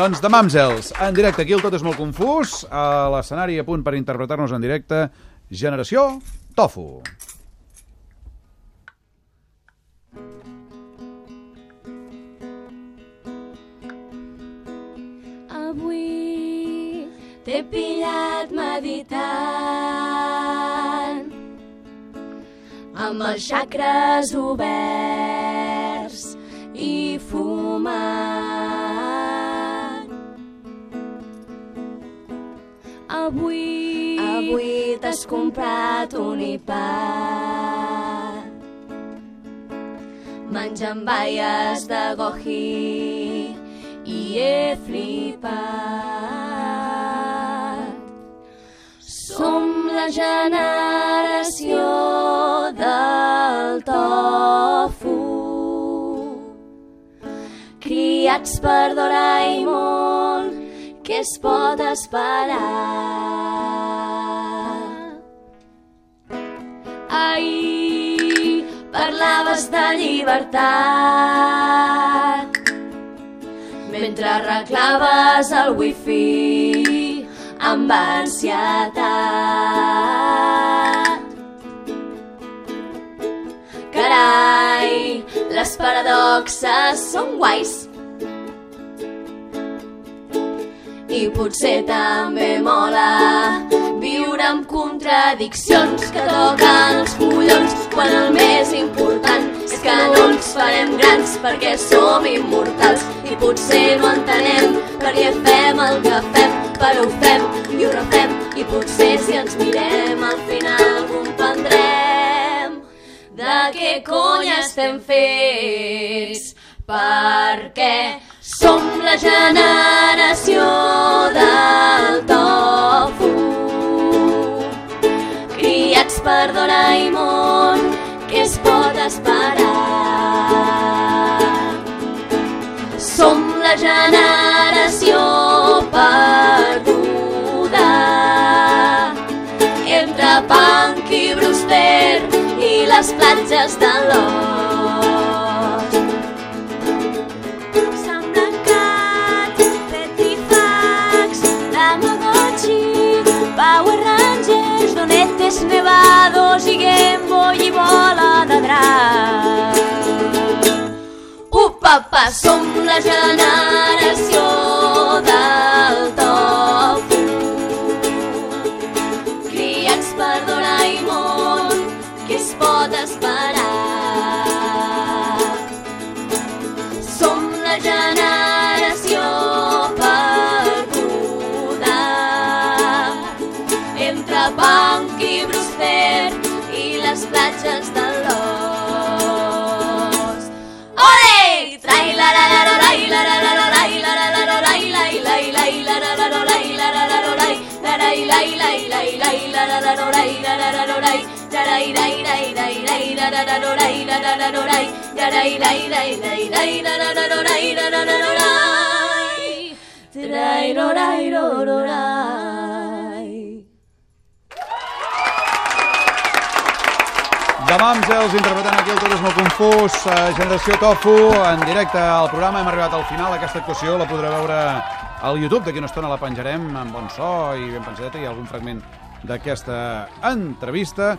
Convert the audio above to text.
Doncs de Mamsels, en directe aquí el Tot és molt confús, a l'escenari a punt per interpretar-nos en directe, Generació Tofu. Avui t'he pillat meditant amb els xacres oberts i fumant. Avui, avui t'has comprat un iPad menjant baies de goji i he flipat. Som la generació del tofu, criats per Doraemon, què es pot esperar? Ahir parlaves de llibertat mentre arreglaves el wifi amb ansietat. Carai, les paradoxes són guais. I potser també mola viure amb contradiccions que toquen els collons quan el més important és que no ens farem grans perquè som immortals. I potser no entenem per què fem el que fem, però ho fem i ho refem i potser si ens mirem al final comprendrem de què cony estem fets perquè som la generació del tofu. Criats per Doraemon què es pot esperar? Som la generació perduda. Entre punk i Brewster i les platges de l'Ot. Tamagotchi, Power Rangers, Donetes Nevados i Game Boy i bola de drac. Uh, papa, som la generació platges de l'os. Ole! Trai la la De Mamsels, interpretant aquí el molt confús, eh, Generació Tofu, en directe al programa. Hem arribat al final, aquesta actuació la podreu veure al YouTube, d'aquí una estona la penjarem amb bon so i ben pensadeta, i algun fragment d'aquesta entrevista.